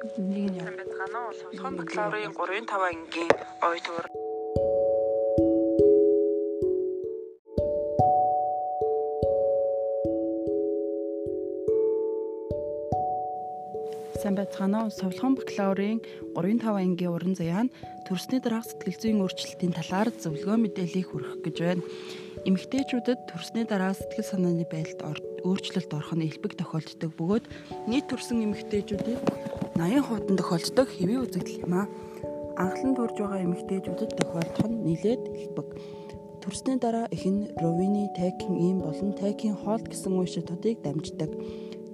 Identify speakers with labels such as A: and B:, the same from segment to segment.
A: нэг нь яа.
B: Бацгаана уу Сулхан бакалаврын 3-5 ангийн ой төр
A: Сайн байцгаана уу? Совлхон бакалаврын 3-5 ангийн уран заяан төрсний дараах сэтгэл зүйн өөрчлөлтийн талаар зөвлөгөө мэдээллийг хүргэх гэж байна. Эмэгтэйчүүдэд төрсний дараа сэтгэл санааны байдалд өөрчлөлт орох нь элбэг тохиолддог бөгөөд нийт төрсэн эмэгтэйчүүдийн 80% нь тохиолддог хэвийн үзэгдэл юм а. Анхлан төрж байгаа эмэгтэйчүүдэд тохиолдох нь нэлээд элбэг. Төрсний дараа ихэн Ровини Текин ийм болон Текин хоол гэсэн уншидуудыг дамждаг.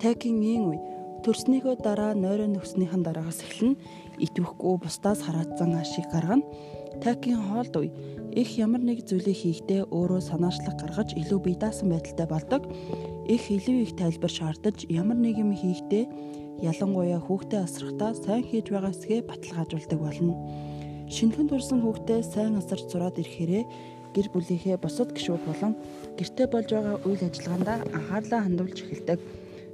A: Текин ийм үе Төрснийхөө дараа нойроо нөхснийхэн дараагаас эхлэн итвэхгүй бусдаас хараацсан ашиг гаргана. Такийн хоолд үе их ямар нэг зүйлийг хийхдээ өөрөө санаачлах гаргаж илүү бие даасан байдалтай болдог. Их илүү их тайлбар шаардаж ямар нэг юм хийхдээ ялангуяа хүүхдээ асрахтаа сайн хийж байгаа эсгээ баталгаажуулдаг болно. Шинхэн турсан хүүхдээ сайн асарч сураад ирэхээрээ гэр бүлийнхээ бусад гишүүд болон гэртээ болж байгаа үйл ажиллагаанд анхаарлаа хандуулж эхэлдэг.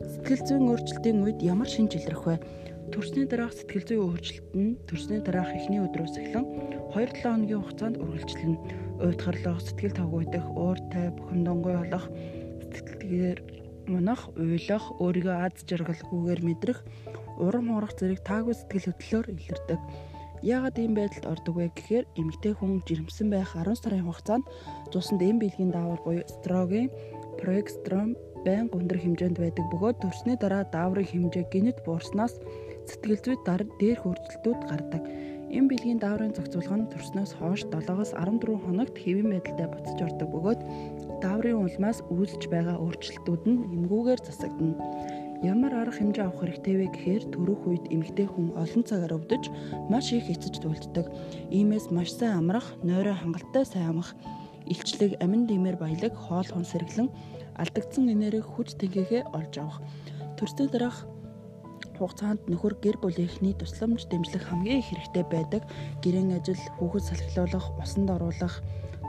A: Сэтгэл зүйн өөрчлөлтийн үед ямар шинж илрэх вэ? Төрсний дараах сэтгэл зүйн өөрчлөлт нь төрсний дараах эхний өдрөөс эхлэн 2-7 хоногийн хугацаанд үргэлжилнэ. Уйтгарлах, сэтгэл тавгүйдах, ууртай, бухимдангуй болох, сэтгэлгээр унах, уйлах, өөрийгөө аз жаргалгүйгээр мэдрэх, урам хуурах зэрэг таагүй сэтгэл хөдлөлөөр илэрдэг. Яагаад ийм байдалд ордог вэ гэхээр эмэгтэй хүн жирэмсэн байх 10 сарын хугацаанд цуснд эм бэлгийн даавар буюу строген, прогестерон байнга өндөр хэмжээнд байдаг бөгөөд төрсний дараа дааврын хэмжээ гинэт буурснаас сэтгэл зүйд дээрх өөрчлөлтүүд гардаг. Энэ бэлгийн дааврын зохицуулга нь төрснөөс хойш 7-оос 14 хоногт хэвийн байдалтай буцаж ордог бөгөөд дааврын улмаас үүсэж байгаа өөрчлөлтүүд нь эмгүүгээр засагдана. Ямар арга хэмжээ авах хэрэгтэй вэ гэхээр төрөх үед эмэгтэй хүн олон цагаар өвдөж маш их эцэж туйлддаг. Иймээс маш сайн амрах, нойроо хангалттай сайн амах, илчлэг амин димээр баялаг, хоол хүн сэргэлэн алдагдсан энерги хүч тэнхээгээ олж авах. Төрсний дараах хугацаанд нөхөр гэр бүлийнхний тусламж дэмжлэг хамгийн их хэрэгтэй байдаг. Гэрийн ажил, хүүхэд салхилуулах, усанд оруулах,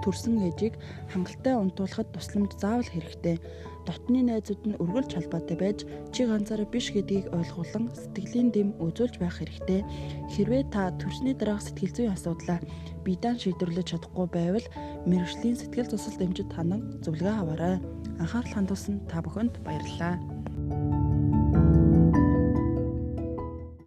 A: төрсэн ээжийг хангалттай унтуулахад тусламж заавал хэрэгтэй. Дотны найзууд нь үргэлж холбоотой байж чи ганцаараа биш гэдгийг ойлгуулан сэтгэлийн дэм үзүүлж байх хэрэгтэй. Хэрвээ та төрсний дараах сэтгэл зүйн асуудлаа биедан шийдвэрлэж чадахгүй байвал мэрэгжлийн сэтгэл зүйн дэмжид ханан зөвлөгөө аваарай. Анхаарал хандуулсан та бүхэнд баярлалаа.